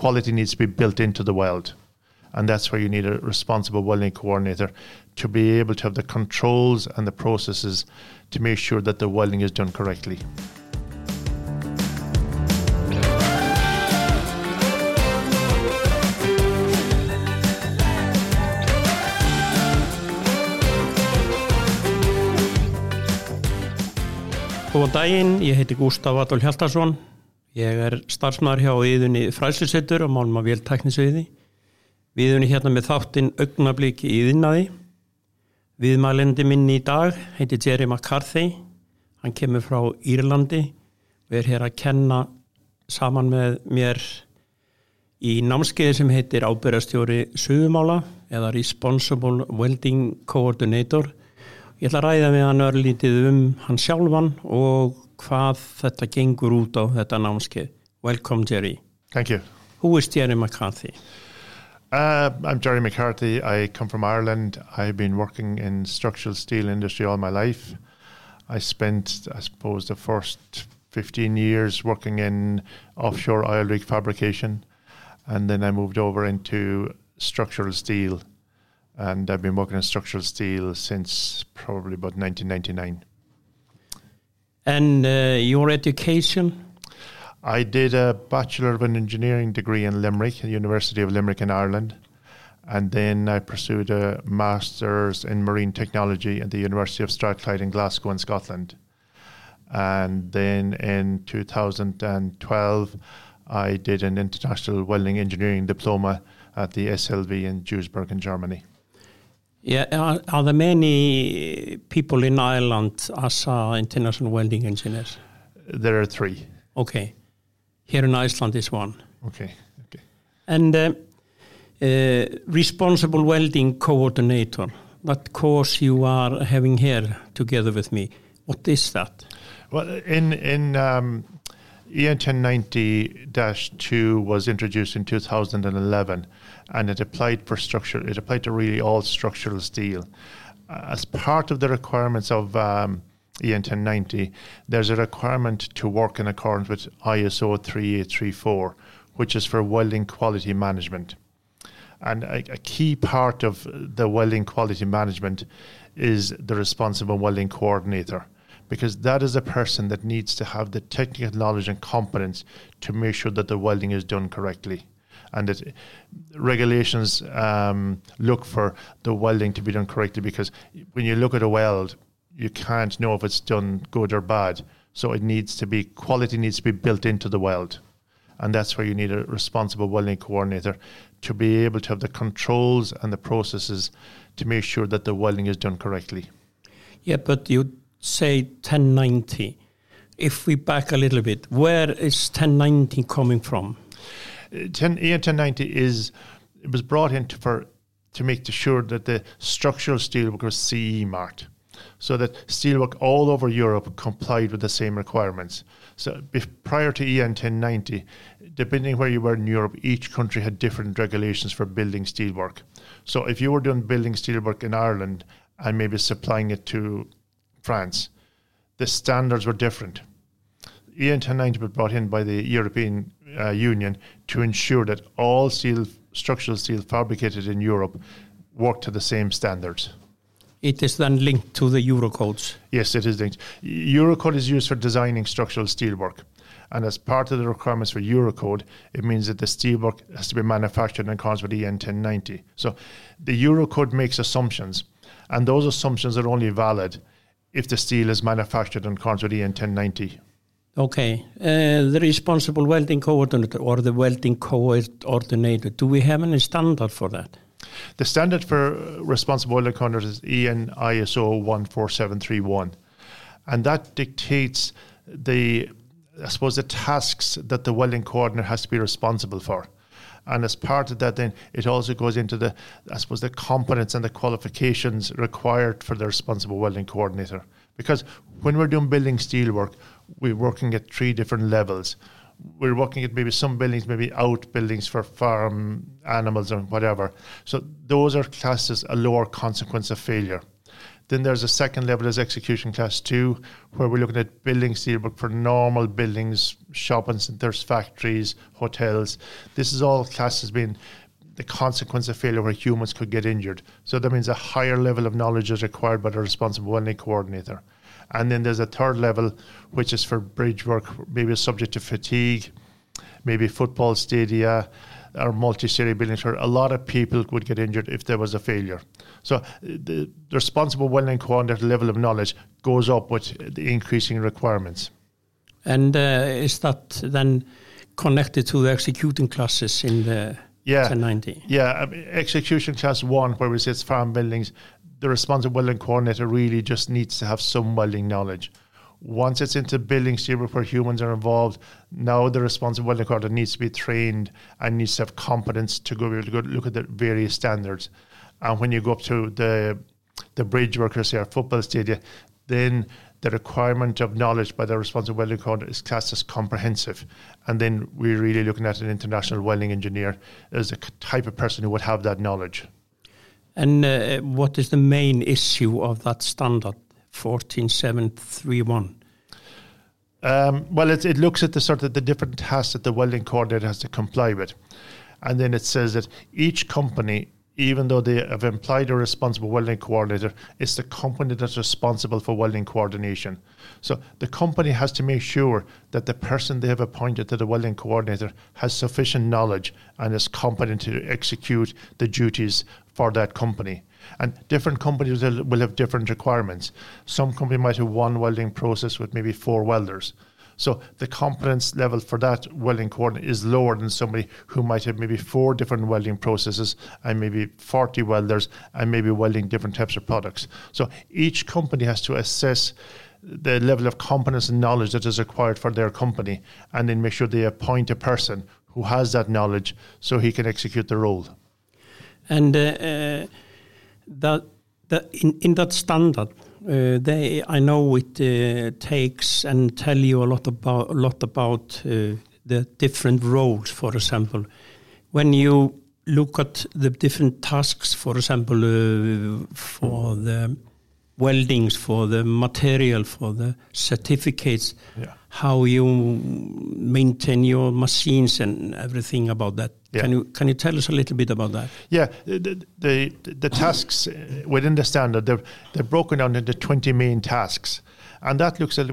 quality needs to be built into the weld. And that's where you need a responsible welding coordinator to be able to have the controls and the processes to make sure that the welding is done correctly. Góðan daginn, ég heiti Gustaf Adolf Hjaltarsson. Ég er starfsmæður hjá Íðunni Fræslisettur og málum að véltæknisviði. Viðunni hérna með þáttinn augnablík í Íðinnaði. Viðmælendi minni í dag heiti Jerry McCarthy. Hann kemur frá Írlandi og er hér að kenna saman með mér í námskeiði sem heitir ábyrjastjóri Suðumála eða Responsible Welding Coordinator Ég ætla að ræða við hann örlítið um hann sjálfan og hvað þetta gengur út á þetta námskeið. Welcome Jerry. Thank you. Who is Jerry McCarthy? Uh, I'm Jerry McCarthy. I come from Ireland. I've been working in structural steel industry all my life. I spent, I suppose, the first 15 years working in offshore oil rig fabrication, and then I moved over into structural steel and I've been working in structural steel since probably about 1999. And uh, your education? I did a Bachelor of an Engineering degree in Limerick, University of Limerick in Ireland. And then I pursued a Master's in Marine Technology at the University of Strathclyde in Glasgow in Scotland. And then in 2012, I did an International Welding Engineering Diploma at the SLV in Duisburg in Germany. Yeah, are, are, there many people in Ireland as uh, international welding engineers? There are three. Okay. Here in Iceland is one. Okay. Okay. And uh, uh, responsible welding coordinator, that course you are having here together with me, what is that? Well, in in um, EN 1090-2 was introduced in 2011 and it applied for structure. It applied to really all structural steel. As part of the requirements of um, EN 1090, there's a requirement to work in accordance with ISO 3834, which is for welding quality management. And a, a key part of the welding quality management is the responsible welding coordinator because that is a person that needs to have the technical knowledge and competence to make sure that the welding is done correctly and that regulations um, look for the welding to be done correctly because when you look at a weld, you can't know if it's done good or bad. So it needs to be quality needs to be built into the weld, and that's where you need a responsible welding coordinator to be able to have the controls and the processes to make sure that the welding is done correctly. Yeah, but you say 1090. If we back a little bit, where is 1090 coming from? 10, EN1090 is it was brought in to, for to make sure that the structural steelwork was CE marked, so that steelwork all over Europe complied with the same requirements. So if, prior to EN1090, depending where you were in Europe, each country had different regulations for building steelwork. So if you were doing building steelwork in Ireland and maybe supplying it to France, the standards were different. EN1090 was brought in by the European uh, Union to ensure that all steel, structural steel fabricated in Europe work to the same standards. It is then linked to the Eurocodes. Yes, it is linked. Eurocode is used for designing structural steelwork. And as part of the requirements for Eurocode, it means that the steelwork has to be manufactured in accordance with EN 1090. So the Eurocode makes assumptions, and those assumptions are only valid if the steel is manufactured in accordance with EN 1090. Okay, uh, the responsible welding coordinator or the welding coordinator, do we have any standard for that? The standard for responsible welding coordinator is EN ISO 14731, and that dictates the, I suppose, the tasks that the welding coordinator has to be responsible for. And as part of that, then it also goes into the, I suppose, the competence and the qualifications required for the responsible welding coordinator. Because when we're doing building steel work, we're working at three different levels. We're working at maybe some buildings, maybe out buildings for farm animals and whatever. So those are classed as a lower consequence of failure. Then there's a second level as execution class two, where we're looking at building but for normal buildings, shopping centres, factories, hotels. This is all classes being the consequence of failure where humans could get injured. So that means a higher level of knowledge is required by the responsible welding coordinator. And then there's a third level, which is for bridge work, maybe subject to fatigue, maybe football stadia or multi-story buildings where a lot of people would get injured if there was a failure. So the, responsible welding coordinator level of knowledge goes up with the increasing requirements. And uh, is that then connected to the executing classes in the yeah, 1090? Yeah, I mean, execution class one, where we say it's farm buildings, the responsible welding coordinator really just needs to have some welding knowledge. Once it's into building steel where humans are involved, now the responsible welding coordinator needs to be trained and needs to have competence to go to look at the various standards. And when you go up to the the bridge workers here, football stadium, then the requirement of knowledge by the responsible welding coordinator is classed as comprehensive. And then we're really looking at an international welding engineer as a type of person who would have that knowledge. And uh, what is the main issue of that standard 14731? Um, well, it, it looks at the sort of the different tasks that the welding coordinator has to comply with. And then it says that each company even though they have employed a responsible welding coordinator, it's the company that's responsible for welding coordination. So the company has to make sure that the person they have appointed to the welding coordinator has sufficient knowledge and is competent to execute the duties for that company. And different companies will have different requirements. Some company might have one welding process with maybe four welders. So the competence level for that welding coordinator is lower than somebody who might have maybe four different welding processes and maybe 40 welders and maybe welding different types of products. So each company has to assess the level of competence and knowledge that is required for their company and then make sure they appoint a person who has that knowledge so he can execute the role. And uh, uh, that, that in, in that standard, uh, they I know it uh, takes and tell you a lot about a lot about uh, the different roles. For example, when you look at the different tasks, for example, uh, for the weldings, for the material, for the certificates, yeah. how you maintain your machines and everything about that. Yeah. Can you can you tell us a little bit about that? Yeah, the the, the tasks within the standard they're they're broken down into twenty main tasks. And that looks at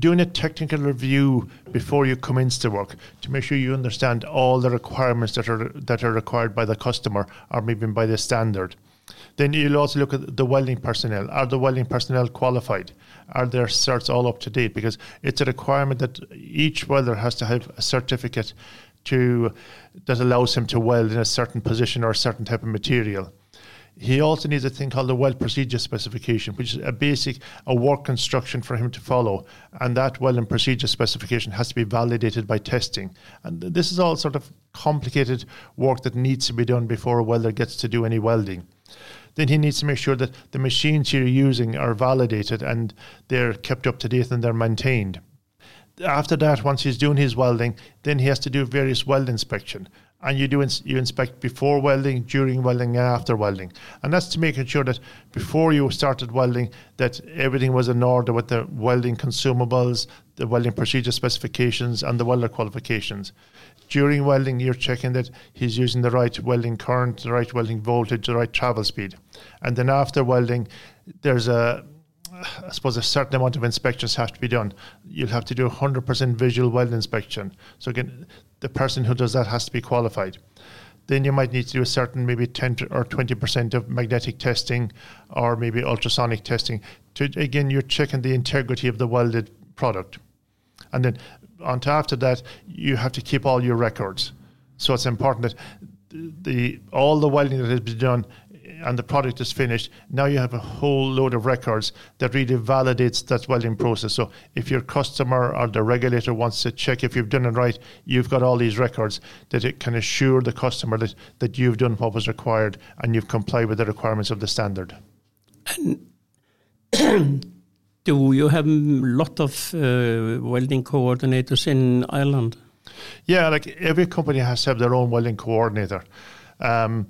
doing a technical review before you commence the work to make sure you understand all the requirements that are that are required by the customer or maybe by the standard. Then you'll also look at the welding personnel. Are the welding personnel qualified? Are their certs all up to date? Because it's a requirement that each welder has to have a certificate to that allows him to weld in a certain position or a certain type of material. He also needs a thing called the weld procedure specification, which is a basic a work instruction for him to follow, and that welding procedure specification has to be validated by testing. And this is all sort of complicated work that needs to be done before a welder gets to do any welding then he needs to make sure that the machines you're using are validated and they're kept up to date and they're maintained. After that, once he's doing his welding, then he has to do various weld inspection. And you do ins- you inspect before welding, during welding, and after welding, and that's to making sure that before you started welding, that everything was in order with the welding consumables, the welding procedure specifications, and the welder qualifications during welding, you're checking that he's using the right welding current, the right welding voltage, the right travel speed. And then after welding, there's a I suppose a certain amount of inspections have to be done. You'll have to do 100% visual weld inspection. So again, the person who does that has to be qualified. Then you might need to do a certain maybe 10 or 20% of magnetic testing or maybe ultrasonic testing. To again, you're checking the integrity of the welded product. And then on top of that, you have to keep all your records. So it's important that the all the welding that has been done and the product is finished, now you have a whole load of records that really validates that welding process. So if your customer or the regulator wants to check if you've done it right, you've got all these records that it can assure the customer that, that you've done what was required and you've complied with the requirements of the standard. And do you have a lot of uh, welding coordinators in Ireland? Yeah, like every company has to have their own welding coordinator. Um,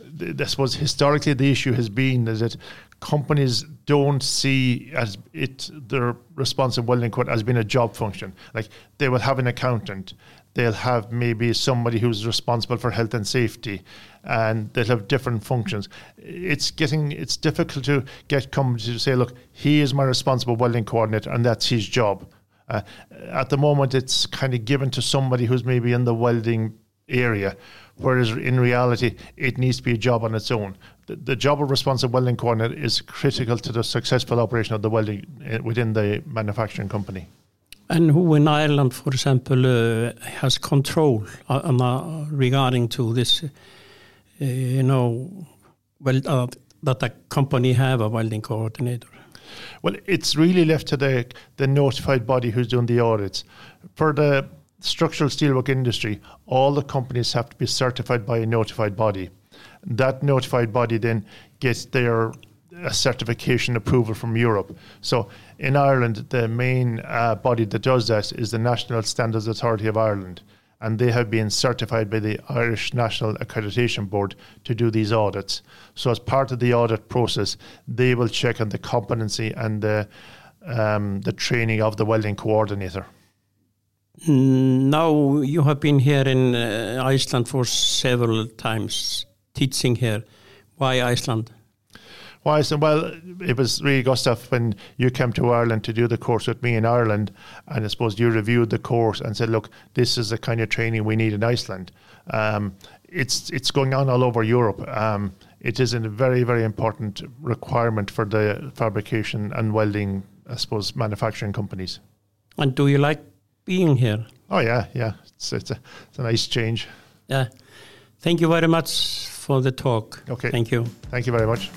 I suppose historically the issue has been that companies don't see as it their responsive welding code as being a job function. Like they will have an accountant, they'll have maybe somebody who's responsible for health and safety, and they'll have different functions. It's getting it's difficult to get companies to say, look, he is my responsible welding coordinator, and that's his job. Uh, at the moment, it's kind of given to somebody who's maybe in the welding area, whereas in reality, it needs to be a job on its own. The, the job of responsible welding coordinator is critical to the successful operation of the welding uh, within the manufacturing company. And who in Ireland, for example, uh, has control uh, uh regarding to this, uh, you know, well, uh, that a company have a welding coordinator? Well, it's really left to the, the notified body who's doing the audits. For the structural steelwork industry, all the companies have to be certified by a notified body. That notified body then gets their a certification approval from Europe. So in Ireland, the main uh, body that does that is the National Standards Authority of Ireland, and they have been certified by the Irish National Accreditation Board to do these audits. So as part of the audit process, they will check on the competency and the um, the training of the welding coordinator. Now you have been here in uh, Iceland for several times teaching here. Why Iceland? Why? So, well, it was really Gustav when you came to Ireland to do the course with me in Ireland, and I suppose you reviewed the course and said, "Look, this is the kind of training we need in Iceland." Um, it's it's going on all over Europe. Um, it is a very very important requirement for the fabrication and welding, I suppose, manufacturing companies. And do you like being here? Oh yeah, yeah. It's it's a, it's a nice change. Yeah. Thank you very much for the talk. Okay. Thank you. Thank you very much.